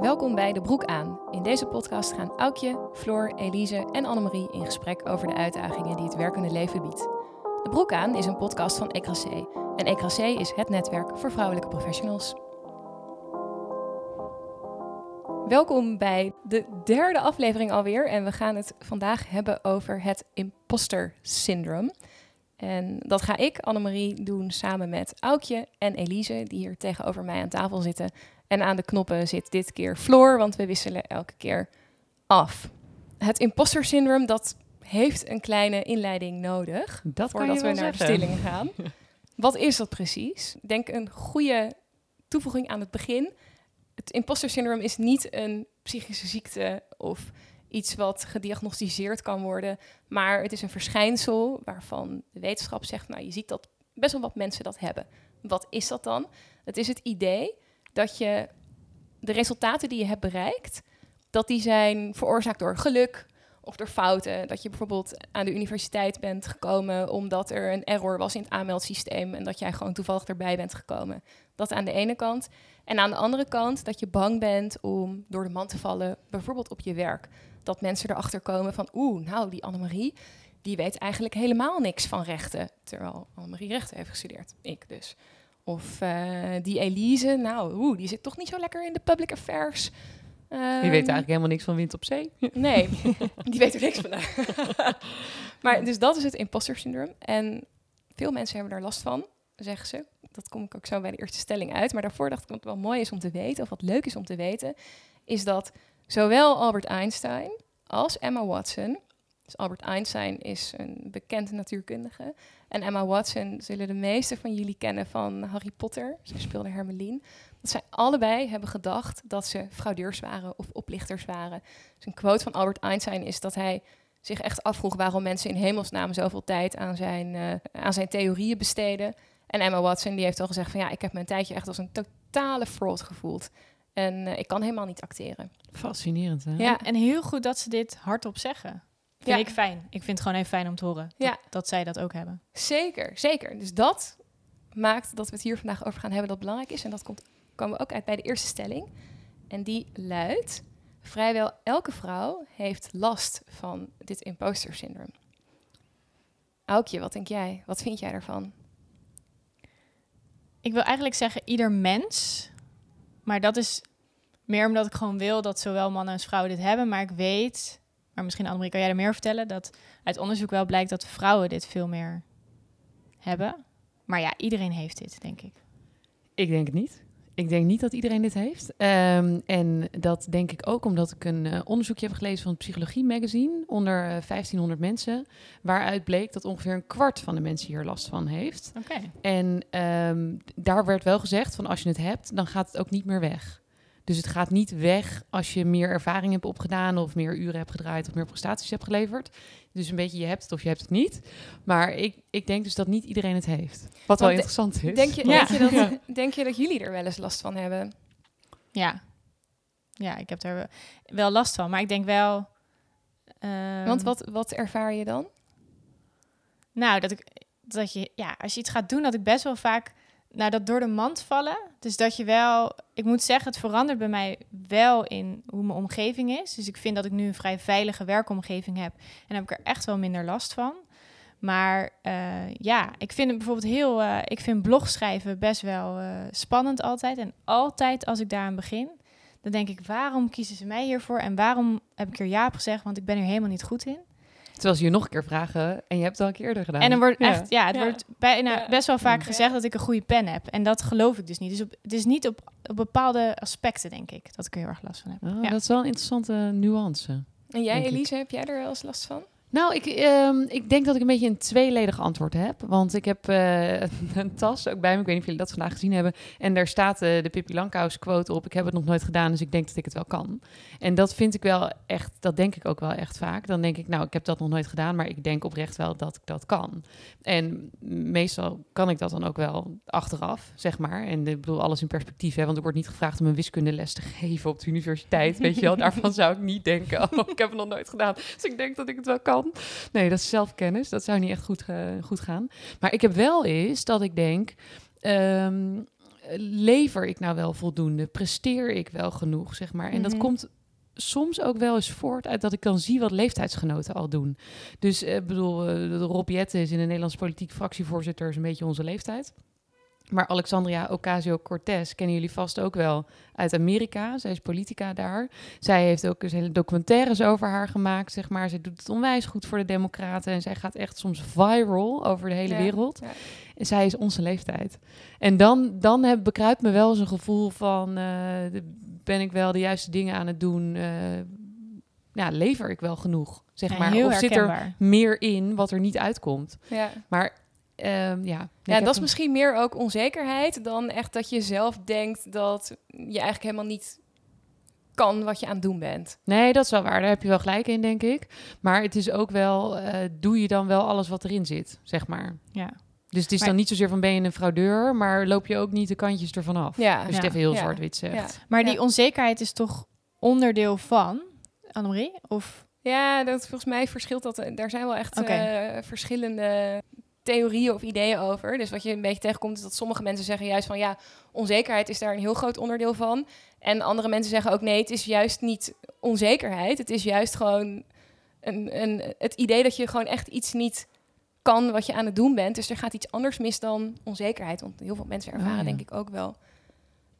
Welkom bij De Broek aan. In deze podcast gaan Aukje, Floor, Elise en Annemarie in gesprek over de uitdagingen die het werkende leven biedt. De Broek aan is een podcast van Ecrasé. En Ecrasé is het netwerk voor vrouwelijke professionals. Welkom bij de derde aflevering alweer. En we gaan het vandaag hebben over het imposter syndroom. En dat ga ik, Annemarie, doen samen met Aukje en Elise, die hier tegenover mij aan tafel zitten. En aan de knoppen zit dit keer Floor, want we wisselen elke keer af. Het imposter syndroom, dat heeft een kleine inleiding nodig Dat voordat we naar de zeggen. stellingen gaan. Wat is dat precies? Ik denk een goede toevoeging aan het begin. Het imposter syndroom is niet een psychische ziekte of iets wat gediagnosticeerd kan worden, maar het is een verschijnsel waarvan de wetenschap zegt, nou je ziet dat best wel wat mensen dat hebben. Wat is dat dan? Het is het idee dat je de resultaten die je hebt bereikt, dat die zijn veroorzaakt door geluk of door fouten. Dat je bijvoorbeeld aan de universiteit bent gekomen omdat er een error was in het aanmeldsysteem en dat jij gewoon toevallig erbij bent gekomen. Dat aan de ene kant. En aan de andere kant dat je bang bent om door de man te vallen, bijvoorbeeld op je werk. Dat mensen erachter komen van, oeh, nou die Annemarie, die weet eigenlijk helemaal niks van rechten. Terwijl Annemarie rechten heeft gestudeerd. Ik dus. Of eh, die Elise, nou, oeh, die zit toch niet zo lekker in de public affairs. Je weet Ehm, eigenlijk helemaal niks van wind op zee. Nee, die weet er niks van. maar dus dat is het imposter syndroom. En veel mensen hebben daar last van, zeggen ze. Dat kom ik ook zo bij de eerste stelling uit. Maar daarvoor dacht ik wat wel mooi is om te weten, of wat leuk is om te weten, is dat zowel Albert Einstein als Emma Watson. Dus Albert Einstein is een bekend natuurkundige. En Emma Watson zullen de meeste van jullie kennen van Harry Potter. Ze speelde Hermeline. Dat zij allebei hebben gedacht dat ze fraudeurs waren of oplichters waren. Dus een quote van Albert Einstein is dat hij zich echt afvroeg waarom mensen in hemelsnaam zoveel tijd aan zijn, eh, aan zijn theorieën besteden. En Emma Watson die heeft al gezegd van ja, ik heb een tijdje echt als een totale fraud gevoeld. En eh, ik kan helemaal niet acteren. Fascinerend, hè? Ja. En, en heel goed dat ze dit hardop zeggen. Vind Ja. ik fijn. Ik vind het gewoon even fijn om te horen Ja. dat, dat zij dat ook hebben. Zeker, zeker. Dus dat maakt dat we het hier vandaag over gaan hebben dat belangrijk is. En dat komt, komen we ook uit bij de eerste stelling. En die luidt, vrijwel elke vrouw heeft last van dit imposter syndroom. Aukje, wat denk jij? Wat vind jij daarvan? Ik wil eigenlijk zeggen ieder mens. Maar dat is meer omdat ik gewoon wil dat zowel mannen als vrouwen dit hebben. Maar ik weet, maar misschien Annemarie kan jij er meer vertellen, dat uit onderzoek wel blijkt dat vrouwen dit veel meer hebben. Maar ja, iedereen heeft dit, denk ik. Ik denk het niet. Ik denk niet dat iedereen dit heeft. Ehm, en dat denk ik ook omdat ik een eh, onderzoekje heb gelezen van het Psychologie Magazine onder eh, 1500 mensen, waaruit bleek dat ongeveer een kwart van de mensen hier last van heeft. Oké. En ehm, daar werd wel gezegd van als je het hebt, dan gaat het ook niet meer weg. Dus het gaat niet weg als je meer ervaring hebt opgedaan of meer uren hebt gedraaid of meer prestaties hebt geleverd. Dus een beetje je hebt het of je hebt het niet. Maar ik, ik denk dus dat niet iedereen het heeft. Wat wel interessant is. Denk je, Ja. denk, je dat, denk je dat jullie er wel eens last van hebben? Ja. Ja, ik heb er wel last van. Maar ik denk wel... ehm, Want wat, wat ervaar je dan? Nou, dat ik dat je, ja, als je iets gaat doen, dat ik best wel vaak, nou, dat door de mand vallen. Dus dat je wel, ik moet zeggen, het verandert bij mij wel in hoe mijn omgeving is. Dus ik vind dat ik nu een vrij veilige werkomgeving heb en heb ik er echt wel minder last van. Maar eh, ja, ik vind het bijvoorbeeld heel, eh, ik vind blogschrijven best wel eh, spannend altijd. En altijd als ik daaraan begin, dan denk ik, waarom kiezen ze mij hiervoor? En waarom heb ik er ja op gezegd? Want ik ben er helemaal niet goed in. Terwijl ze je nog een keer vragen en je hebt het al een keer eerder gedaan. En dan wordt Ja. echt, ja, het Ja. wordt bijna Ja. best wel vaak Ja. gezegd dat ik een goede pen heb. En dat geloof ik dus niet. Dus op, het is niet op, op bepaalde aspecten, denk ik, dat ik er heel erg last van heb. Oh, ja. Dat is wel een interessante nuance. En jij. Elise, heb jij er wel eens last van? Nou, ik, ehm, ik denk dat ik een beetje een tweeledig antwoord heb. Want ik heb eh, een tas ook bij me. Ik weet niet of jullie dat vandaag gezien hebben. En daar staat eh, de Pippi Langkous quote op. Ik heb het nog nooit gedaan, dus ik denk dat ik het wel kan. En dat vind ik wel echt, dat denk ik ook wel echt vaak. Dan denk ik, nou, ik heb dat nog nooit gedaan, maar ik denk oprecht wel dat ik dat kan. En meestal kan ik dat dan ook wel achteraf, zeg maar. En ik bedoel, alles in perspectief, hè. Want er wordt niet gevraagd om een wiskundeles te geven op de universiteit. Weet je wel, daarvan zou ik niet denken, oh, ik heb het nog nooit gedaan. Dus ik denk dat ik het wel kan. Nee, dat is zelfkennis. Dat zou niet echt goed, eh, goed gaan. Maar ik heb wel eens dat ik denk... ehm, lever ik nou wel voldoende? Presteer ik wel genoeg, zeg maar? En dat Mhm. komt soms ook wel eens voort uit dat ik kan zien wat leeftijdsgenoten al doen. Dus ik bedoel, eh, de Rob Jette is in de Nederlandse politiek fractievoorzitter, is een beetje onze leeftijd. Maar Alexandria Ocasio-Cortez kennen jullie vast ook wel uit Amerika. Zij is politica daar. Zij heeft ook eens hele documentaires over haar gemaakt, zeg maar. Zij doet het onwijs goed voor de democraten. En zij gaat echt soms viral over de hele Ja, wereld. ja. En zij is onze leeftijd. En dan, dan heb, bekruipt me wel eens een gevoel van... eh, ben ik wel de juiste dingen aan het doen? eh, ja, lever ik wel genoeg, zeg maar? of zit er meer in wat er niet uitkomt? Ja. Maar ehm, ja... Ja, dat is een- misschien meer ook onzekerheid dan echt dat je zelf denkt dat je eigenlijk helemaal niet kan wat je aan het doen bent. Nee, dat is wel waar. Daar heb je wel gelijk in, denk ik. Maar het is ook wel... eh, doe je dan wel alles wat erin zit, zeg maar? Ja. Dus het is Maar- dan niet zozeer van ben je een fraudeur... maar loop je ook niet de kantjes ervan af. Ja, Als je Ja. het even heel Ja. zwart-wit zegt. ja. Maar Ja. die onzekerheid is toch onderdeel van, Annemarie? Of Ja, dat, volgens mij verschilt dat. Daar zijn wel echt eh, verschillende theorieën of ideeën over. Dus wat je een beetje tegenkomt is dat sommige mensen zeggen juist van ja, onzekerheid is daar een heel groot onderdeel van. En andere mensen zeggen ook nee, het is juist niet onzekerheid. Het is juist gewoon een, een, het idee dat je gewoon echt iets niet kan wat je aan het doen bent. Dus er gaat iets anders mis dan onzekerheid. Want heel veel mensen ervaren Ah, ja. denk ik ook wel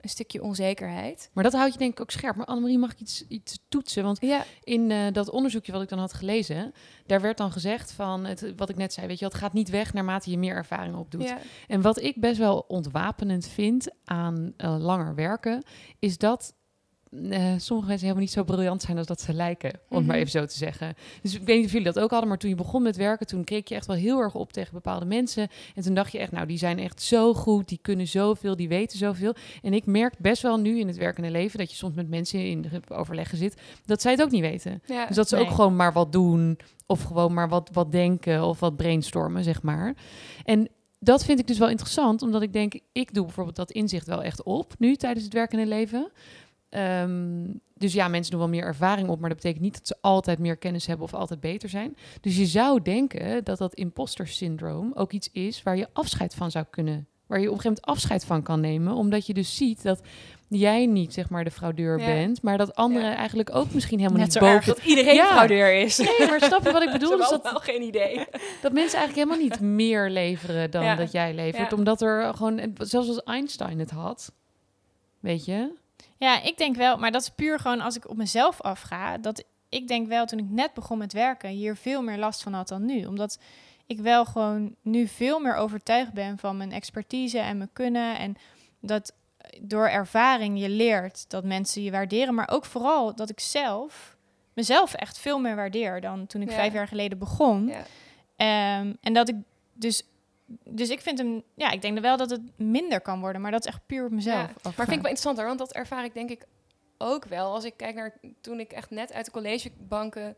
een stukje onzekerheid. Maar dat houdt je denk ik ook scherp. Maar Annemarie, mag ik iets, iets toetsen? Want Ja, in eh, dat onderzoekje wat ik dan had gelezen... daar werd dan gezegd van, het, wat ik net zei... weet je, het gaat niet weg naarmate je meer ervaring opdoet. ja. En wat ik best wel ontwapenend vind aan eh, langer werken... is dat eh, sommige mensen helemaal niet zo briljant zijn als dat ze lijken. Om maar Mhm. even zo te zeggen. Dus ik weet niet of jullie dat ook hadden... maar toen je begon met werken... toen keek je echt wel heel erg op tegen bepaalde mensen. En toen dacht je echt, nou, die zijn echt zo goed... die kunnen zoveel, die weten zoveel. En ik merk best wel nu in het werkende leven... dat je soms met mensen in overleggen zit... dat zij het ook niet weten. ja. Dus dat ze Nee. ook gewoon maar wat doen. Of gewoon maar wat, wat denken of wat brainstormen, zeg maar. En dat vind ik dus wel interessant, omdat ik denk, ik doe bijvoorbeeld dat inzicht wel echt op nu tijdens het werkende leven. Ehm, dus ja, mensen doen wel meer ervaring op, maar dat betekent niet dat ze altijd meer kennis hebben of altijd beter zijn. Dus je zou denken dat dat imposter syndroom ook iets is waar je afscheid van zou kunnen, waar je op een gegeven moment afscheid van kan nemen, omdat je dus ziet dat jij niet zeg maar de fraudeur Ja. bent, maar dat anderen Ja. eigenlijk ook misschien helemaal Net niet zo boven erg. dat iedereen Ja. fraudeur is. Nee, maar snap je wat ik bedoel? Dus dat, wel geen idee. dat mensen eigenlijk helemaal niet meer leveren dan dat jij levert. Omdat er gewoon, zelfs als Einstein het had, weet je? Ja, ik denk wel, maar dat is puur gewoon als ik op mezelf afga. Dat ik denk wel toen ik net begon met werken hier veel meer last van had dan nu. Omdat ik wel gewoon nu veel meer overtuigd ben van mijn expertise en mijn kunnen. En dat door ervaring je leert dat mensen je waarderen. Maar ook vooral dat ik zelf mezelf echt veel meer waardeer dan toen ik Ja. vijf jaar geleden begon. Ja. Ehm, en dat ik dus. Dus ik vind hem, ja, ik denk wel dat het minder kan worden, maar dat is echt puur op mezelf. Ja, Maar vind ik wel interessanter, want dat ervaar ik denk ik ook wel. Als ik kijk naar toen ik echt net uit de collegebanken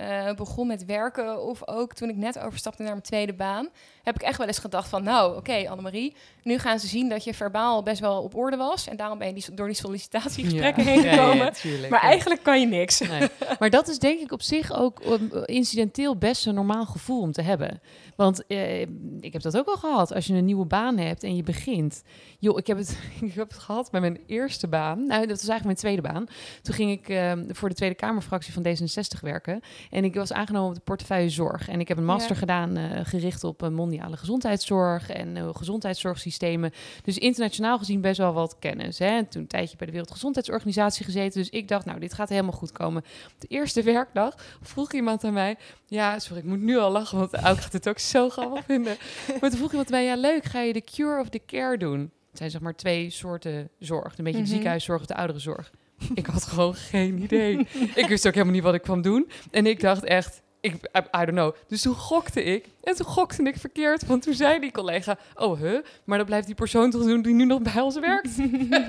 eh, begon met werken... of ook toen ik net overstapte naar mijn tweede baan... heb ik echt wel eens gedacht van... nou, oké, Annemarie, nu gaan ze zien dat je verbaal best wel op orde was... en daarom ben je die, door die sollicitatiegesprekken heen gekomen. maar eigenlijk kan je niks. Nee. Maar dat is denk ik op zich ook um, incidenteel best een normaal gevoel om te hebben. Want eh, ik heb dat ook al gehad. Als je een nieuwe baan hebt en je begint. Joh, ik heb het, ik heb het gehad bij mijn eerste baan. Nou, dat was eigenlijk mijn tweede baan. Toen ging ik eh, voor de Tweede Kamerfractie van D66 werken. En ik was aangenomen op de portefeuille zorg. En ik heb een master Ja. gedaan eh, gericht op eh, mondiale gezondheidszorg en eh, gezondheidszorgsystemen. Dus internationaal gezien best wel wat kennis. Hè? En toen een tijdje bij de Wereldgezondheidsorganisatie gezeten. Dus ik dacht, nou, dit gaat helemaal goed komen. Op de eerste werkdag vroeg iemand aan mij... Ja, sorry, ik moet nu al lachen, want Auk gaat het ook zo grappig vinden. Maar toen vroeg iemand aan mij, ja, leuk, ga je de cure of the care doen? Het zijn zeg maar twee soorten zorg. Een beetje de Mhm. ziekenhuiszorg of de ouderenzorg. Ik had gewoon geen idee. Ik wist ook helemaal niet wat ik kwam doen. En ik dacht echt, ik, I, I don't know. Dus toen gokte ik. En toen gokte ik verkeerd. Want toen zei die collega, oh huh, maar dat blijft die persoon toch doen die nu nog bij ons werkt.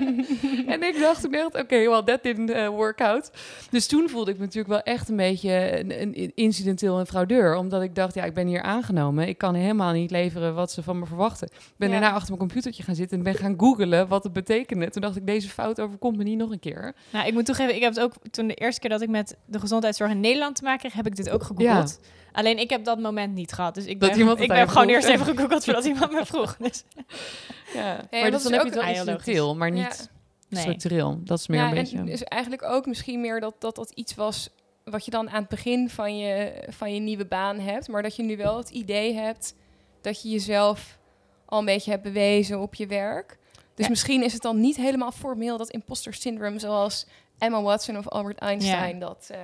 en ik dacht toen echt, oké, well, that didn't uh, work out. Dus toen voelde ik me natuurlijk wel echt een beetje een, een incidenteel en fraudeur. Omdat ik dacht, ja, ik ben hier aangenomen. Ik kan helemaal niet leveren wat ze van me verwachten. Ik ben Ja. daarna achter mijn computertje gaan zitten en ben gaan googlen wat het betekende. Toen dacht ik, deze fout overkomt me niet nog een keer. Nou, ik moet toegeven, ik heb het ook toen de eerste keer dat ik met de gezondheidszorg in Nederland te maken kreeg, heb ik dit ook gegoogeld. Gegoogeld. Alleen ik heb dat moment niet gehad. Dus ik Dat ben, iemand ik je gewoon eerst even gegoogeld voordat iemand me vroeg. Dus, Ja, maar dus is dan heb je wel maar niet Ja. structureel. Dat is meer ja, een beetje... En dus eigenlijk ook misschien meer dat, dat dat iets was wat je dan aan het begin van je, van je nieuwe baan hebt. Maar dat je nu wel het idee hebt dat je jezelf al een beetje hebt bewezen op je werk. Dus Ja. misschien is het dan niet helemaal formeel dat imposter syndrome zoals Emma Watson of Albert Einstein dat eh,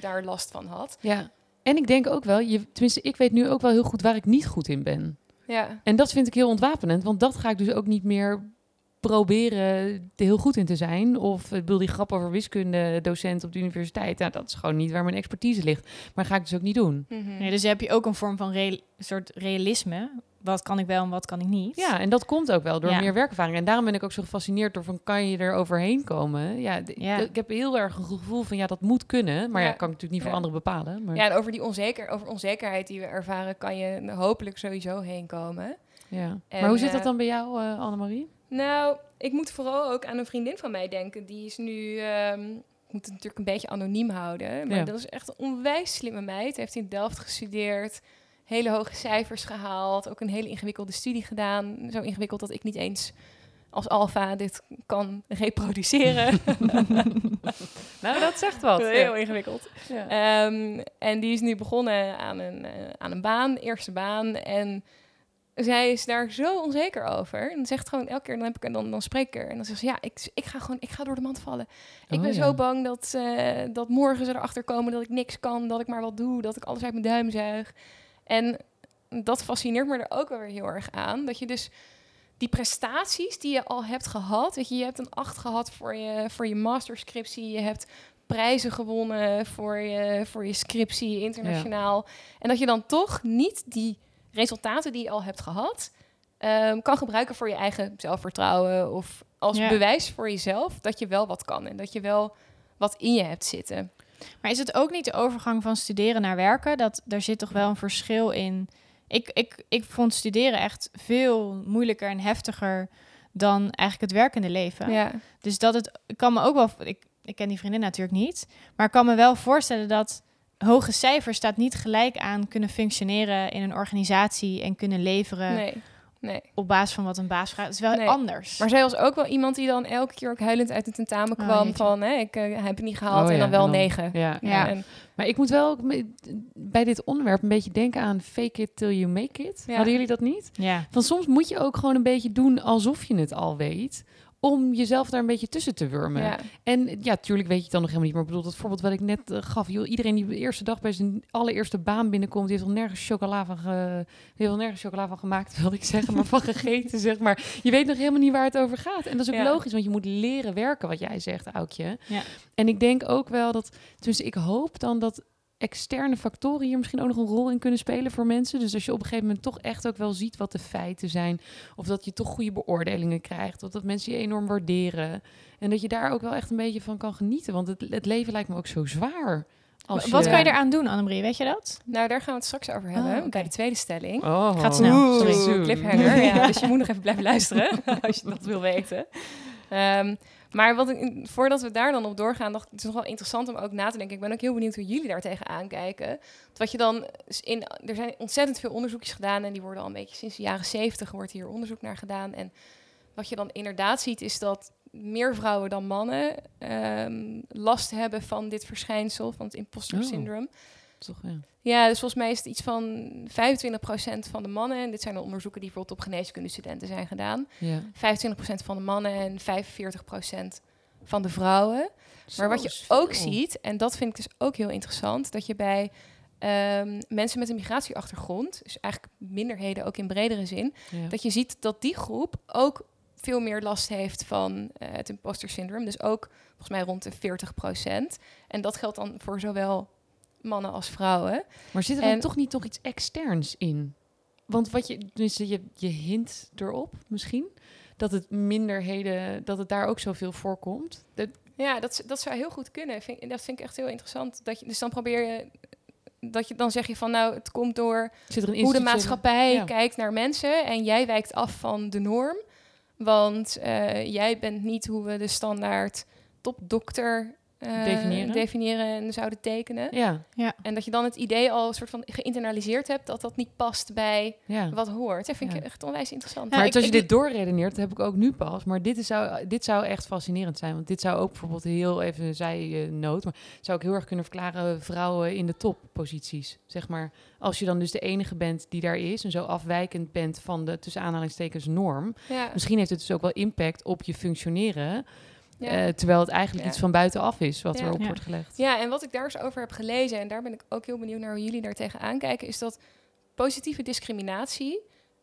daar last van had. Ja. En ik denk ook wel, je, tenminste, ik weet nu ook wel heel goed waar ik niet goed in ben. Ja, En dat vind ik heel ontwapenend, want dat ga ik dus ook niet meer proberen er heel goed in te zijn. Of ik bedoel, die grap over wiskunde docent op de universiteit, nou, dat is gewoon niet waar mijn expertise ligt. Maar ga ik dus ook niet doen. Mhm. Nee, dus heb je ook een vorm van real, soort realisme. Wat kan ik wel en wat kan ik niet? Ja, en dat komt ook wel door Ja. meer werkervaring. En daarom ben ik ook zo gefascineerd door van, kan je er overheen komen? Ja, ik heb heel erg een gevoel van, ja, dat moet kunnen. Maar ja, Ja. kan ik natuurlijk niet voor Ja. anderen bepalen. Maar, ja, en over die onzeker, over onzekerheid die we ervaren, kan je hopelijk sowieso heen komen. ja. En, maar hoe zit eh, dat dan bij jou, eh Annemarie? Nou, ik moet vooral ook aan een vriendin van mij denken. Die is nu, ehm, ik moet het natuurlijk een beetje anoniem houden. Maar Ja. dat is echt een onwijs slimme meid. Heeft in Delft gestudeerd. Hele hoge cijfers gehaald. Ook een hele ingewikkelde studie gedaan. Zo ingewikkeld dat ik niet eens als alfa dit kan reproduceren. Nou, dat zegt wat. Heel ingewikkeld. Ja. Ehm, en die is nu begonnen aan een, eh, aan een baan, eerste baan. En zij is daar zo onzeker over. En zegt gewoon elke keer, dan, heb ik, dan, dan spreek ik er. En dan zegt ze, ja, ik, ik ga gewoon, ik ga door de mand vallen. Ik Oh, ben ja. zo bang dat, eh, dat morgen ze erachter komen dat ik niks kan, dat ik maar wat doe, dat ik alles uit mijn duim zuig. En dat fascineert me er ook wel weer heel erg aan. Dat je dus die prestaties die je al hebt gehad, weet je, je hebt een acht gehad voor je, voor je masterscriptie, je hebt prijzen gewonnen voor je, voor je scriptie internationaal. En dat je dan toch niet die resultaten die je al hebt gehad, ehm, kan gebruiken voor je eigen zelfvertrouwen of als Ja. bewijs voor jezelf dat je wel wat kan en dat je wel wat in je hebt zitten. Maar is het ook niet de overgang van studeren naar werken? Dat daar zit toch wel een verschil in. Ik, ik, ik vond studeren echt veel moeilijker en heftiger dan eigenlijk het werkende leven. Ja. Dus dat het, kan me ook wel, ik, ik ken die vriendin natuurlijk niet, maar ik kan me wel voorstellen dat hoge cijfers staat niet gelijk aan kunnen functioneren in een organisatie en kunnen leveren Nee. Nee. op basis van wat een baas vraagt. Het is wel Nee. anders. Maar zij was ook wel iemand die dan elke keer ook huilend uit het tentamen Oh, kwam jeetje. van, hè, ik eh, heb het niet gehaald Oh en ja, dan wel en dan- negen. Ja. Ja. En, Maar ik moet wel bij dit onderwerp een beetje denken aan fake it till you make it. Ja. Hadden jullie dat niet? ja. Van soms moet je ook gewoon een beetje doen alsof je het al weet. Om jezelf daar een beetje tussen te wurmen. ja. En ja, tuurlijk weet je het dan nog helemaal niet. Maar ik bedoel, dat voorbeeld wat ik net eh, gaf. Joh, iedereen die de eerste dag bij zijn allereerste baan binnenkomt... die heeft al nergens chocola van, ge, die heeft nergens chocola van gemaakt, wilde ik zeggen. Maar van gegeten, zeg maar. Je weet nog helemaal niet waar het over gaat. En dat is ook Ja. logisch, want je moet leren werken, wat jij zegt, Aukje. Ja. En ik denk ook wel dat... Dus ik hoop dan dat externe factoren hier misschien ook nog een rol in kunnen spelen voor mensen. Dus als je op een gegeven moment toch echt ook wel ziet wat de feiten zijn... of dat je toch goede beoordelingen krijgt... of dat mensen je enorm waarderen... En dat je daar ook wel echt een beetje van kan genieten. Want het, het leven lijkt me ook zo zwaar. Als Wat kan je eraan doen, Annemarie? Weet je dat? Nou, daar gaan we het straks over hebben, Oh, bij de tweede stelling. Oh. Gaat snel. Sorry. Cliffhanger. ja, dus je moet nog even blijven luisteren als je dat wil weten. Ehm, maar wat ik, voordat we daar dan op doorgaan, dacht ik, het is nog wel interessant om ook na te denken. Ik ben ook heel benieuwd hoe jullie daar tegenaan kijken. Wat je dan in, er zijn ontzettend veel onderzoekjes gedaan en die worden al een beetje sinds de jaren zeventig wordt hier onderzoek naar gedaan. En wat je dan inderdaad ziet is dat meer vrouwen dan mannen ehm, last hebben van dit verschijnsel, van het imposter Oh. Toch, ja. Ja, dus volgens mij is het iets van 25% van de mannen. En dit zijn de onderzoeken die bijvoorbeeld op geneeskundestudenten zijn gedaan. ja. 25% van de mannen en 45% van de vrouwen. Maar wat je ook veel. ziet, en dat vind ik dus ook heel interessant, dat je bij ehm, mensen met een migratieachtergrond, dus eigenlijk minderheden ook in bredere zin, Ja. dat je ziet dat die groep ook veel meer last heeft van eh, het imposter syndrome. Dus ook volgens mij rond de 40%. En dat geldt dan voor zowel mannen als vrouwen. Maar zit er dan toch niet toch iets externs in? Want wat je, dus je, je hint erop misschien, dat het minderheden, dat het daar ook zoveel voorkomt. Dat, Ja, dat, dat zou heel goed kunnen. Vind, dat vind ik echt heel interessant. Dat je, dus dan probeer je, dat je, dan zeg je van nou, het komt door er hoe de maatschappij ja. kijkt naar mensen en jij wijkt af van de norm. Want eh, jij bent niet hoe we de standaard topdokter eh, Definiëren. definiëren en zouden tekenen. Ja, En dat je dan het idee al een soort van geïnternaliseerd hebt dat dat niet past bij ja. wat hoort. Dat vind ik Ja. echt onwijs interessant. Ja, maar ik- als je dit doorredeneert, heb ik ook nu pas. Maar dit, is, zou, dit zou echt fascinerend zijn. Want dit zou ook bijvoorbeeld heel even een zijnoot. Maar zou ik heel erg kunnen verklaren vrouwen in de topposities. Zeg maar, als je dan dus de enige bent die daar is. En zo afwijkend bent van de tussen aanhalingstekens norm. ja. Misschien heeft het dus ook wel impact op je functioneren. Ja. eh, terwijl het eigenlijk Ja. iets van buitenaf is wat Ja. erop Ja. wordt gelegd. Ja, en wat ik daar eens over heb gelezen, en daar ben ik ook heel benieuwd naar hoe jullie daar tegenaan kijken, is dat positieve discriminatie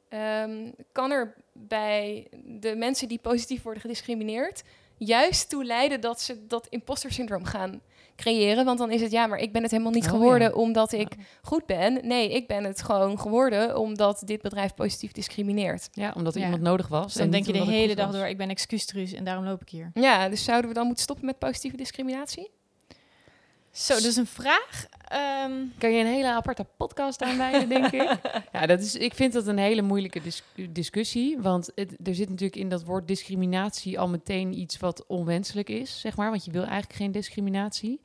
ehm, kan er bij de mensen die positief worden gediscrimineerd juist toe leiden dat ze dat imposter syndroom gaan creëren. Want dan is het ja, maar ik ben het helemaal niet Oh, geworden ja. omdat ik goed ben. Nee, ik ben het gewoon geworden omdat dit bedrijf positief discrimineert. Ja, omdat er Ja. iemand nodig was. Dus dan en denk je de hele dag was. door, ik ben excuustruus en daarom loop ik hier. Ja, dus zouden we dan moeten stoppen met positieve discriminatie? Zo, dus een vraag. Ehm, Kan je een hele aparte podcast aanwijden, denk ik. Ja, dat is, ik vind dat een hele moeilijke dis- discussie. Want het, er zit natuurlijk in dat woord discriminatie al meteen iets wat onwenselijk is, zeg maar. Want je wil eigenlijk geen discriminatie.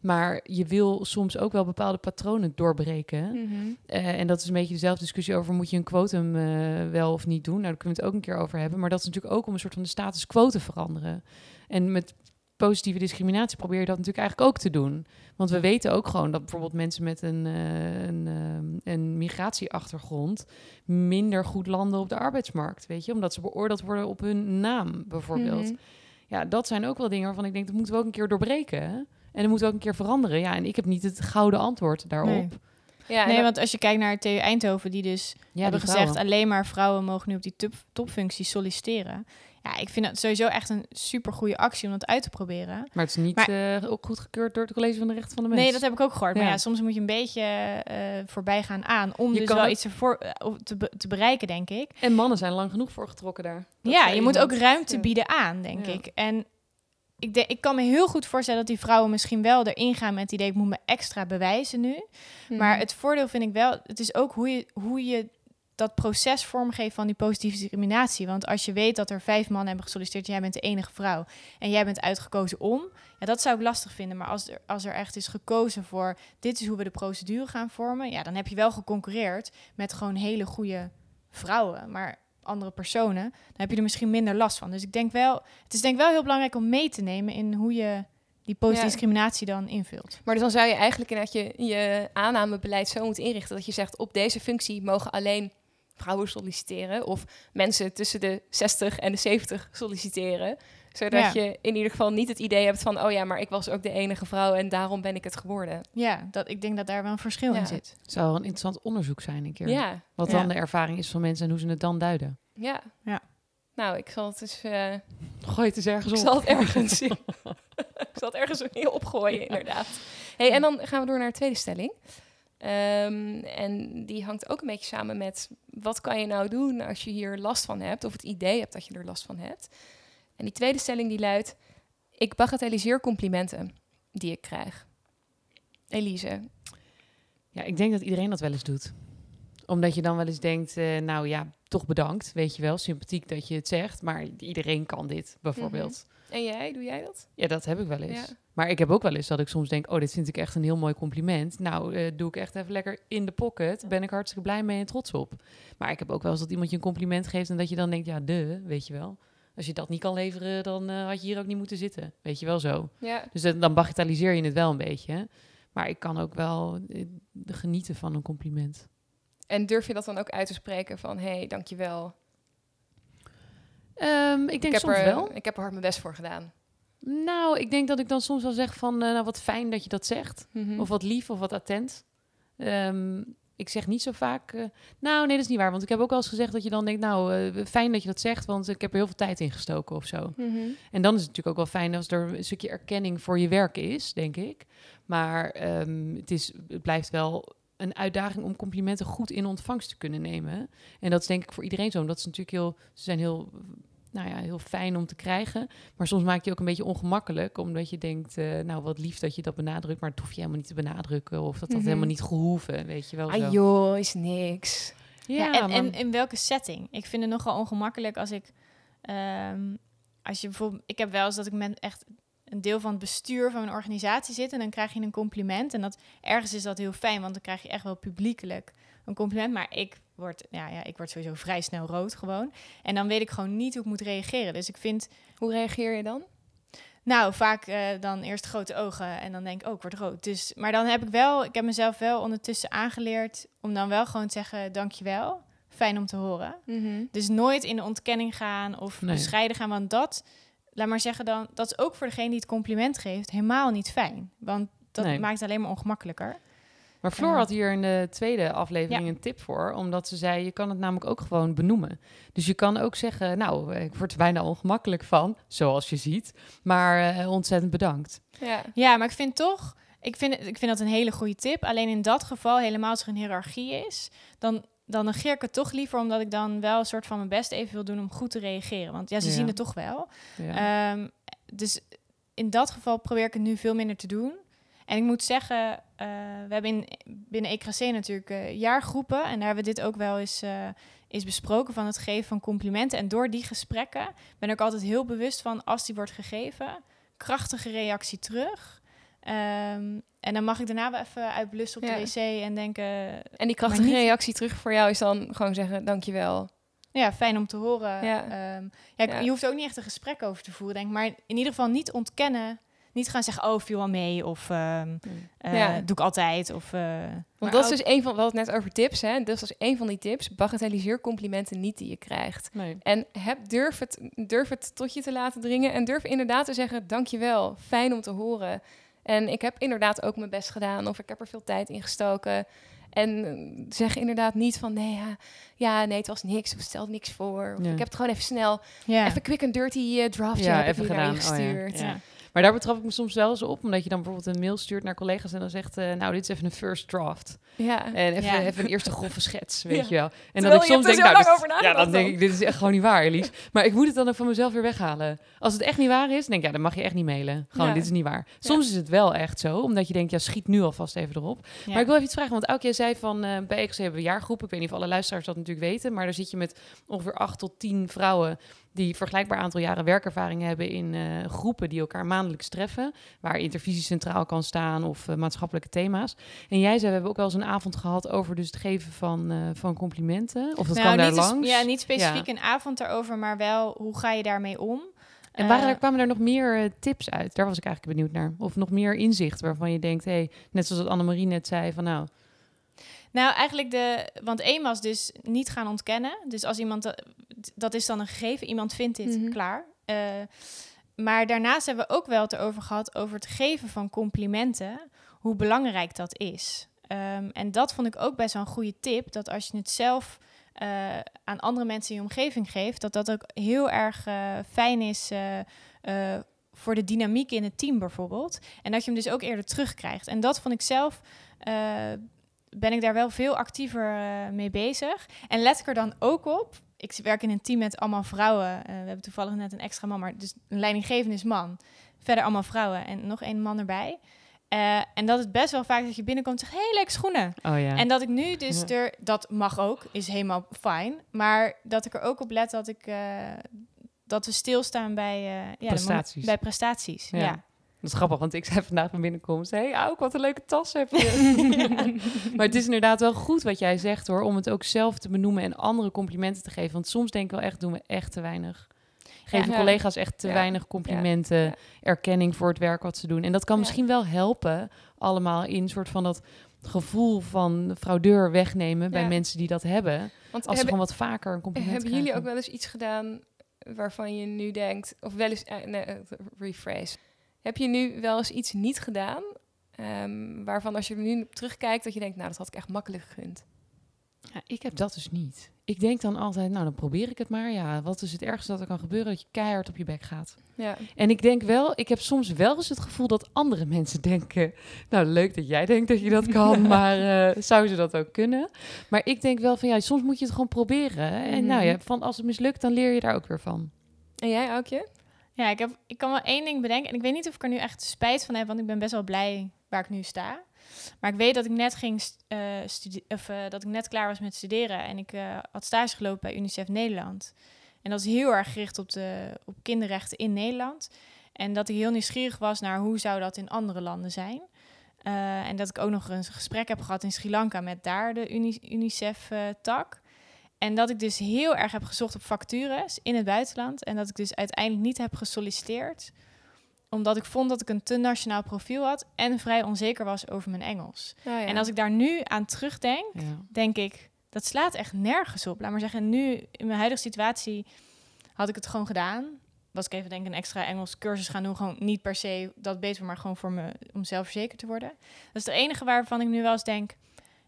Maar je wil soms ook wel bepaalde patronen doorbreken. Eh, en dat is een beetje dezelfde discussie over... moet je een quotum eh, wel of niet doen? Nou, daar kunnen we het ook een keer over hebben. Maar dat is natuurlijk ook om een soort van de status quo te veranderen. En met positieve discriminatie probeer je dat natuurlijk eigenlijk ook te doen. Want we weten ook gewoon dat bijvoorbeeld mensen met een, eh, een, eh, een migratieachtergrond... minder goed landen op de arbeidsmarkt, weet je? Omdat ze beoordeeld worden op hun naam, bijvoorbeeld. Mhm. Ja, dat zijn ook wel dingen waarvan ik denk... dat moeten we ook een keer doorbreken. hè? En dat moeten we ook een keer veranderen. Ja, en ik heb niet het gouden antwoord daarop. Nee. Ja, nee, dat- want als je kijkt naar TU Eindhoven, die dus Ja, hebben die gezegd... alleen maar vrouwen mogen nu op die top, topfuncties solliciteren. Ja, ik vind dat sowieso echt een super goede actie om dat uit te proberen. Maar het is niet Maar- eh, ook goedgekeurd door het College van de Rechten van de Mens. Nee, dat heb ik ook gehoord. Maar Ja. soms moet je een beetje eh voorbij gaan aan... om Je dus kan wel ook- iets ervoor, eh, te, be- te bereiken, denk ik. En mannen zijn lang genoeg voor getrokken daar. Dat ja, je moet ook ruimte Ja. bieden aan, denk Ja. ik. En ik, denk, ik kan me heel goed voorstellen dat die vrouwen misschien wel erin gaan met het idee... ik moet me extra bewijzen nu. Mhm. Maar het voordeel vind ik wel, het is ook hoe je, hoe je dat proces vormgeeft van die positieve discriminatie. Want als je weet dat er vijf mannen hebben gesolliciteerd, jij bent de enige vrouw en jij bent uitgekozen om, ja, dat zou ik lastig vinden. Maar als er, als er echt is gekozen voor dit is hoe we de procedure gaan vormen, ja, dan heb je wel geconcurreerd met gewoon hele goede vrouwen. Maar andere personen, dan heb je er misschien minder last van. Dus ik denk wel, het is denk ik wel heel belangrijk om mee te nemen in hoe je die positieve Ja. discriminatie dan invult. Maar dus dan zou je eigenlijk inderdaad je, je aannamebeleid zo moeten inrichten dat je zegt op deze functie mogen alleen vrouwen solliciteren of mensen tussen de 60 en de 70 solliciteren. Zodat Ja. je in ieder geval niet het idee hebt van oh ja, maar ik was ook de enige vrouw en daarom ben ik het geworden. Ja, dat, ik denk dat daar wel een verschil Ja. in zit. Het zou wel een interessant onderzoek zijn een keer. Ja, Wat Ja. dan de ervaring is van mensen en hoe ze het dan duiden. ja. Ja. Nou, ik zal het dus eh, Gooi het eens ergens ik op. zal het ergens ik zal het ergens heel opgooien inderdaad. Hey, en dan gaan we door naar de tweede stelling. Ehm, en die hangt ook een beetje samen met wat kan je nou doen als je hier last van hebt of het idee hebt dat je er last van hebt. En die tweede stelling die luidt: ik bagatelliseer complimenten die ik krijg. Elise. Ja, ik denk dat iedereen dat wel eens doet. Omdat je dan wel eens denkt, eh, nou ja, toch bedankt, weet je wel. Sympathiek dat je het zegt, maar iedereen kan dit, bijvoorbeeld. En jij, doe jij dat? Ja, dat heb ik wel eens. Ja. Maar ik heb ook wel eens dat ik soms denk, oh, dit vind ik echt een heel mooi compliment. Nou, eh, doe ik echt even lekker in de pocket. Ben ik hartstikke blij mee en trots op. Maar ik heb ook wel eens dat iemand je een compliment geeft en dat je dan denkt, ja, de, weet je wel. Als je dat niet kan leveren, dan eh, had je hier ook niet moeten zitten. Weet je wel zo. Ja. Dus dan- dan bagatelliseer je het wel een beetje. Maar ik kan ook wel eh, genieten van een compliment. En durf je dat dan ook uit te spreken van hé, hey, dankjewel. Ehm, ik denk ik soms er, wel. Ik heb er hard mijn best voor gedaan. Nou, ik denk dat ik dan soms wel zeg van, eh, nou wat fijn dat je dat zegt. Mhm. Of wat lief of wat attent. Ehm, ik zeg niet zo vaak, eh, nou nee, dat is niet waar. Want ik heb ook wel eens gezegd dat je dan denkt, nou eh, fijn dat je dat zegt, want ik heb er heel veel tijd in gestoken of zo. Mhm. En dan is het natuurlijk ook wel fijn als er een stukje erkenning voor je werk is, denk ik. Maar ehm, het, is, het blijft wel een uitdaging om complimenten goed in ontvangst te kunnen nemen. En dat is denk ik voor iedereen zo. Dat is natuurlijk heel, ze zijn heel, nou ja, heel fijn om te krijgen. Maar soms maak je ook een beetje ongemakkelijk, omdat je denkt, eh, nou wat lief dat je dat benadrukt, maar het hoef je helemaal niet te benadrukken of dat dat Mhm. helemaal niet gehoeven, weet je wel. zo. Ah joh, is niks. Ja, en, maar- en in welke setting? Ik vind het nogal ongemakkelijk als ik... ehm, als je bijvoorbeeld... Ik heb wel eens dat ik men echt een deel van het bestuur van een organisatie zit en dan krijg je een compliment. En dat ergens is dat heel fijn, want dan krijg je echt wel publiekelijk een compliment. Maar ik word, ja, ja, ik word sowieso vrij snel rood gewoon. En dan weet ik gewoon niet hoe ik moet reageren. Dus ik vind, Hoe reageer je dan? nou, vaak eh, dan eerst grote ogen en dan denk ik, oh, ik word rood. Dus, maar dan heb ik wel, ik heb mezelf wel ondertussen aangeleerd om dan wel gewoon te zeggen, dankjewel. Fijn om te horen. Mhm. Dus nooit in de ontkenning gaan of Nee. bescheiden gaan. Want dat, laat maar zeggen dan, dat is ook voor degene die het compliment geeft helemaal niet fijn. Want dat Nee. maakt het alleen maar ongemakkelijker. Maar Floor Ja. had hier in de tweede aflevering Ja. een tip voor, omdat ze zei, je kan het namelijk ook gewoon benoemen. Dus je kan ook zeggen, nou, ik word er bijna ongemakkelijk van, zoals je ziet, maar eh, ontzettend bedankt. Ja. Ja, maar ik vind toch, ik vind, ik vind dat een hele goede tip. Alleen in dat geval, helemaal als er een hiërarchie is, dan, dan negeer ik het toch liever, omdat ik dan wel een soort van mijn best even wil doen om goed te reageren. Want ja, ze Ja. zien het toch wel. Ja. Ehm, dus in dat geval probeer ik het nu veel minder te doen. En ik moet zeggen, eh, we hebben in, binnen ECRC natuurlijk eh, jaargroepen. En daar hebben we dit ook wel eens, eh, eens besproken van het geven van complimenten. En door die gesprekken ben ik altijd heel bewust van als die wordt gegeven, krachtige reactie terug. Ehm, en dan mag ik daarna wel even uitblussen op Ja. de wc en denken, En die krachtige niet- reactie terug voor jou is dan gewoon zeggen, dankjewel. ja, fijn om te horen. Ja. Ehm, ja. Je hoeft ook niet echt een gesprek over te voeren, denk ik. Maar in ieder geval niet ontkennen. Niet gaan zeggen, oh, viel wel mee. Of ehm, eh, doe ik altijd. Of, eh, Want dat is dus een van, we hadden het net over tips, hè. Dus dat is een van die tips. Bagatelliseer complimenten niet die je krijgt. Nee. En heb, durf, het, durf het tot je te laten dringen. En durf inderdaad te zeggen, dankjewel, fijn om te horen. En ik heb inderdaad ook mijn best gedaan. Of ik heb er veel tijd in gestoken. En eh, zeg inderdaad niet van, nee, ja, ja, nee, het was niks. Of stel niks voor. Of Ja. ik heb het gewoon even snel, ja. even quick and dirty eh, draftje Ja, heb even gedaan. Oh gestuurd. ja. Maar daar betrap ik me soms wel eens op, omdat je dan bijvoorbeeld een mail stuurt naar collega's en dan zegt, eh, nou, dit is even een first draft. Ja. En even, Ja. even een eerste grove schets, weet Ja. je wel. En Terwijl dat ik je soms denk, nou, ja, dan denk dan. ik, dit is echt gewoon niet waar, Elise. Maar ik moet het dan ook van mezelf weer weghalen. Als het echt niet waar is, denk ik, ja, dan mag je echt niet mailen. Gewoon, dit is niet waar. Soms is het wel echt zo, omdat je denkt, ja, schiet nu alvast even erop. Maar ik wil even iets vragen, want Aukje zei van, eh, bij EXC hebben we jaargroepen. Ik weet niet of alle luisteraars dat natuurlijk weten, maar daar zit je met ongeveer acht tot tien vrouwen die vergelijkbaar aantal jaren werkervaring hebben in eh, groepen die elkaar maandelijks treffen, waar intervisie centraal kan staan of eh, maatschappelijke thema's. En jij zei, we hebben ook wel eens een avond gehad over dus het geven van, eh, van complimenten. Of dat Nou, kwam daar langs. ja, niet specifiek Ja. een avond daarover, maar wel hoe ga je daarmee om? En waren er, kwamen er nog meer tips uit? Daar was ik eigenlijk benieuwd naar. Of nog meer inzicht waarvan je denkt, hey, net zoals dat Annemarie net zei, van nou, Nou, eigenlijk de... Want één was dus niet gaan ontkennen. Dus als iemand... Dat, dat is dan een gegeven. Iemand vindt dit Mhm. klaar. Eh, maar daarnaast hebben we ook wel het erover gehad... over het geven van complimenten. Hoe belangrijk dat is. Ehm, en dat vond ik ook best wel een goede tip. Dat als je het zelf eh, aan andere mensen in je omgeving geeft... dat dat ook heel erg eh, fijn is... eh, eh, voor de dynamiek in het team bijvoorbeeld. En dat je hem dus ook eerder terugkrijgt. En dat vond ik zelf... eh, ben ik daar wel veel actiever eh, mee bezig. En let ik er dan ook op. Ik werk in een team met allemaal vrouwen. Eh, we hebben toevallig net een extra man, maar dus een leidinggevende is man. Verder allemaal vrouwen en nog één man erbij. Eh, en dat het best wel vaak dat je binnenkomt en zegt, hey, leuk schoenen. oh ja. En dat ik nu dus Ja. er, dat mag ook, is helemaal fijn. Maar dat ik er ook op let dat ik, eh, dat we stilstaan bij, eh, ja, Prestaties. bij prestaties. Ja. Dat is grappig, want ik zei vandaag van binnenkomst... hé, hey, Auk, wat een leuke tas heb je. maar het is inderdaad wel goed wat jij zegt, hoor... om het ook zelf te benoemen en andere complimenten te geven. Want soms denk ik wel echt, doen we echt te weinig. Geven Ja. collega's echt te Ja. weinig complimenten... Erkenning voor het werk wat ze doen. En dat kan misschien wel helpen, allemaal in een soort van dat gevoel van fraudeur wegnemen... bij mensen die dat hebben. Want Als ze hebben, gewoon wat vaker een compliment hebben jullie ook wel eens iets gedaan waarvan je nu denkt, of wel eens, nee, rephrase. Heb je nu wel eens iets niet gedaan ehm, waarvan als je er nu op terugkijkt dat je denkt, nou dat had ik echt makkelijk gegund. Ja, ik heb dat dus niet. Ik denk dan altijd, nou dan probeer ik het maar. Ja, wat is het ergste dat er kan gebeuren? Dat je keihard op je bek gaat. Ja, En ik denk wel, ik heb soms wel eens het gevoel dat andere mensen denken... Nou, leuk dat jij denkt dat je dat kan, maar eh, zou ze dat ook kunnen? Maar ik denk wel van, ja, soms moet je het gewoon proberen. En nou Mhm. ja, van als het mislukt, dan leer je daar ook weer van. en jij Aukje? Ja, ik, heb, ik kan wel één ding bedenken. En ik weet niet of ik er nu echt spijt van heb, want ik ben best wel blij waar ik nu sta. Maar ik weet dat ik net ging eh, of eh, dat ik net klaar was met studeren en ik eh, had stage gelopen bij UNICEF Nederland. En dat is heel erg gericht op de op kinderrechten in Nederland. En dat ik heel nieuwsgierig was naar hoe zou dat in andere landen zijn. En dat ik ook nog een gesprek heb gehad in Sri Lanka met daar de Uni UNICEF-tak. En dat ik dus heel erg heb gezocht op vacatures in het buitenland. En dat ik dus uiteindelijk niet heb gesolliciteerd. Omdat ik vond dat ik een te nationaal profiel had. En vrij onzeker was over mijn Engels. Oh ja. En als ik daar nu aan terugdenk, Ja. denk ik, dat slaat echt nergens op. Laat maar zeggen, nu in mijn huidige situatie had ik het gewoon gedaan. Was ik even denk ik een extra Engels cursus gaan doen. Gewoon niet per se dat beter, maar gewoon voor me om zelfverzekerd te worden. Dat is het enige waarvan ik nu wel eens denk,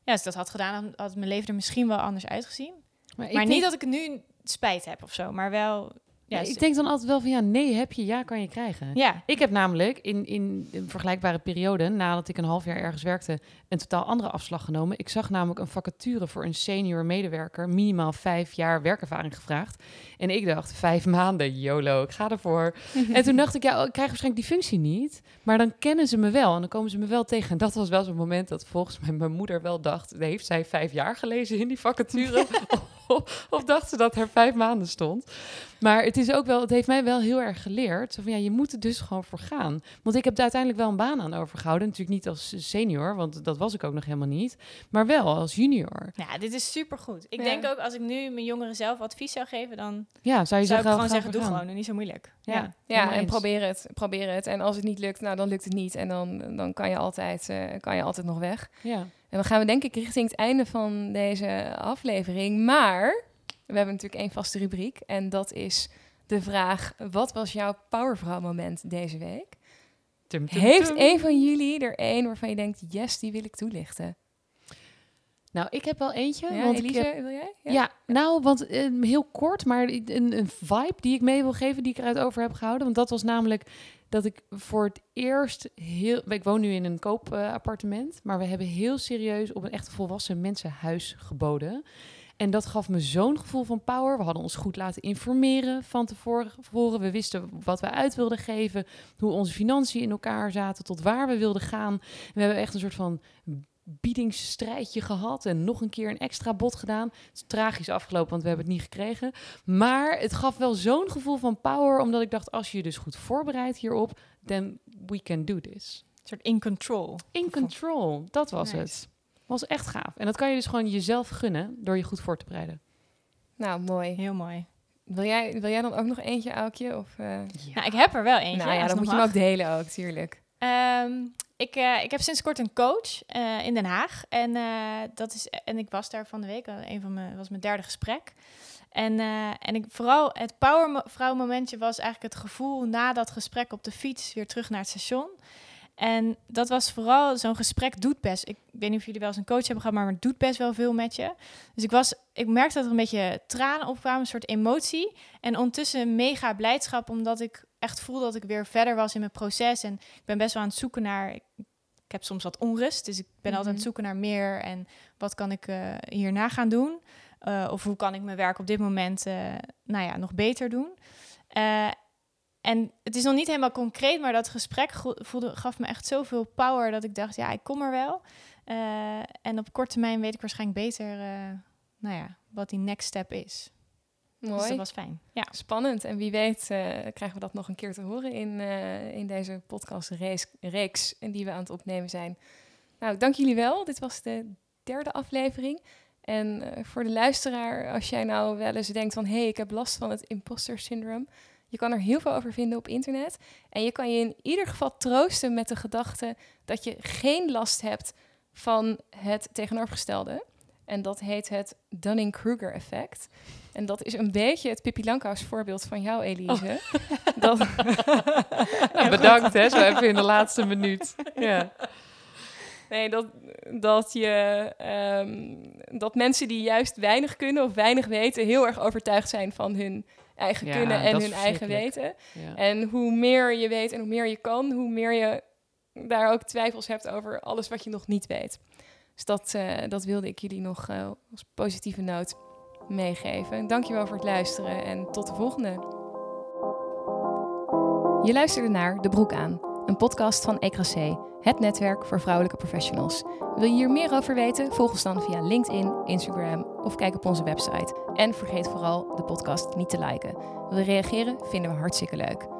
ja, als ik dat had gedaan, dan had mijn leven er misschien wel anders uitgezien. Maar, ik maar denk, niet dat ik nu spijt heb of zo, maar wel. Ja, ja, ik denk dan altijd wel van ja, nee heb je, ja kan je krijgen. ja, Ik heb namelijk in, in een vergelijkbare periode, nadat ik een half jaar ergens werkte, een totaal andere afslag genomen. Ik zag namelijk een vacature voor een senior medewerker, minimaal vijf jaar werkervaring gevraagd. En ik dacht, vijf maanden, YOLO, ik ga ervoor. en toen dacht ik, ja, oh, ik krijg waarschijnlijk die functie niet. Maar dan kennen ze me wel en dan komen ze me wel tegen. En dat was wel zo'n moment dat volgens mij mijn moeder wel dacht, heeft zij vijf jaar gelezen in die vacature? of, dacht ze dat er vijf maanden stond? Maar het is ook wel, het heeft mij wel heel erg geleerd. Zo van ja, je moet er dus gewoon voor gaan. Want ik heb er uiteindelijk wel een baan aan overgehouden. Natuurlijk niet als senior, want dat was ik ook nog helemaal niet. Maar wel als junior. ja, dit is supergoed. Ik Ja. denk ook als ik nu mijn jongeren zelf advies zou geven, dan Ja, zou je zou ik gewoon zeggen, doe gaan. gewoon, niet zo moeilijk. Ja, ja. En eens. probeer het, probeer het. En als het niet lukt, nou, dan lukt het niet. En dan, dan kan, je altijd, eh, kan je altijd nog weg. Ja. En dan gaan we denk ik richting het einde van deze aflevering. Maar we hebben natuurlijk één vaste rubriek. En dat is de vraag, wat was jouw powervrouw moment deze week? Tum, tum, Heeft tum. een van jullie er één waarvan je denkt, yes, die wil ik toelichten? Nou, ik heb wel eentje. Ja, want ik heb, wil jij? ja. nou, want eh, heel kort, maar een, een vibe die ik mee wil geven, die ik eruit over heb gehouden. Want dat was namelijk dat ik voor het eerst heel... Ik woon nu in een koopappartement, maar we hebben heel serieus op een echt volwassen mensenhuis geboden. En dat gaf me zo'n gevoel van power. We hadden ons goed laten informeren van tevoren. tevoren. We wisten wat we uit wilden geven, hoe onze financiën in elkaar zaten, tot waar we wilden gaan. En we hebben echt een soort van biedingsstrijdje gehad en nog een keer een extra bod gedaan. Het is tragisch afgelopen, want we hebben het niet gekregen. Maar het gaf wel zo'n gevoel van power, omdat ik dacht, als je je dus goed voorbereidt hierop, then we can do this. Een soort in control. In control, dat was Nice. het. Was echt gaaf. En dat kan je dus gewoon jezelf gunnen door je goed voor te bereiden. Nou, mooi. Heel mooi. Wil jij, wil jij dan ook nog eentje, Aukje? Of, eh, Nou, ik heb er wel eentje. nou ja, dan moet je hem ook delen ook, tuurlijk. Ehm, ik, eh, ik heb sinds kort een coach eh, in Den Haag. En, eh, dat is, en ik was daar van de week. Een van mijn was mijn derde gesprek. En, en ik, vooral het powervrouw momentje was eigenlijk het gevoel na dat gesprek op de fiets weer terug naar het station. En dat was vooral zo'n gesprek doet best. Ik weet niet of jullie wel eens een coach hebben gehad, maar het doet best wel veel met je. Dus ik was, ik merkte dat er een beetje tranen opkwamen, een soort emotie. En ondertussen mega blijdschap, omdat ik echt voelde dat ik weer verder was in mijn proces. En ik ben best wel aan het zoeken naar. Ik, ik heb soms wat onrust, dus ik ben altijd aan Mhm. het zoeken naar meer. En wat kan ik eh, hierna gaan doen? Eh, of hoe kan ik mijn werk op dit moment eh, nou ja, nog beter doen? En het is nog niet helemaal concreet, maar dat gesprek voelde, gaf me echt zoveel power dat ik dacht, ja, ik kom er wel. En op korte termijn weet ik waarschijnlijk beter, nou ja, wat die next step is. Dus Mooi. dat was fijn. Ja. Spannend. En wie weet eh, krijgen we dat nog een keer te horen in, eh, in deze podcastreeks reeks die we aan het opnemen zijn. Nou, dank jullie wel. Dit was de derde aflevering. En eh, voor de luisteraar, als jij nou wel eens denkt van... hé, hey, ik heb last van het imposter syndroom... je kan er heel veel over vinden op internet. En je kan je in ieder geval troosten met de gedachte... dat je geen last hebt van het tegenovergestelde. En dat heet het Dunning-Kruger effect. En dat is een beetje het Pippi Langkous voorbeeld van jou, Elise. Dat... Nou, bedankt hè, zo even in de laatste minuut. Ja. Nee, dat, dat, je, ehm, dat mensen die juist weinig kunnen of weinig weten... heel erg overtuigd zijn van hun eigen Ja, kunnen en hun eigen weten. Ja. En hoe meer je weet en hoe meer je kan... hoe meer je daar ook twijfels hebt over alles wat je nog niet weet. Dus dat, eh, dat wilde ik jullie nog eh, als positieve noot meegeven. Dankjewel voor het luisteren en tot de volgende. Je luisterde naar De Broek aan, een podcast van Ecrasé, het netwerk voor vrouwelijke professionals. Wil je hier meer over weten? Volg ons dan via LinkedIn, Instagram of kijk op onze website. En vergeet vooral de podcast niet te liken. Wil reageren? Vinden we hartstikke leuk.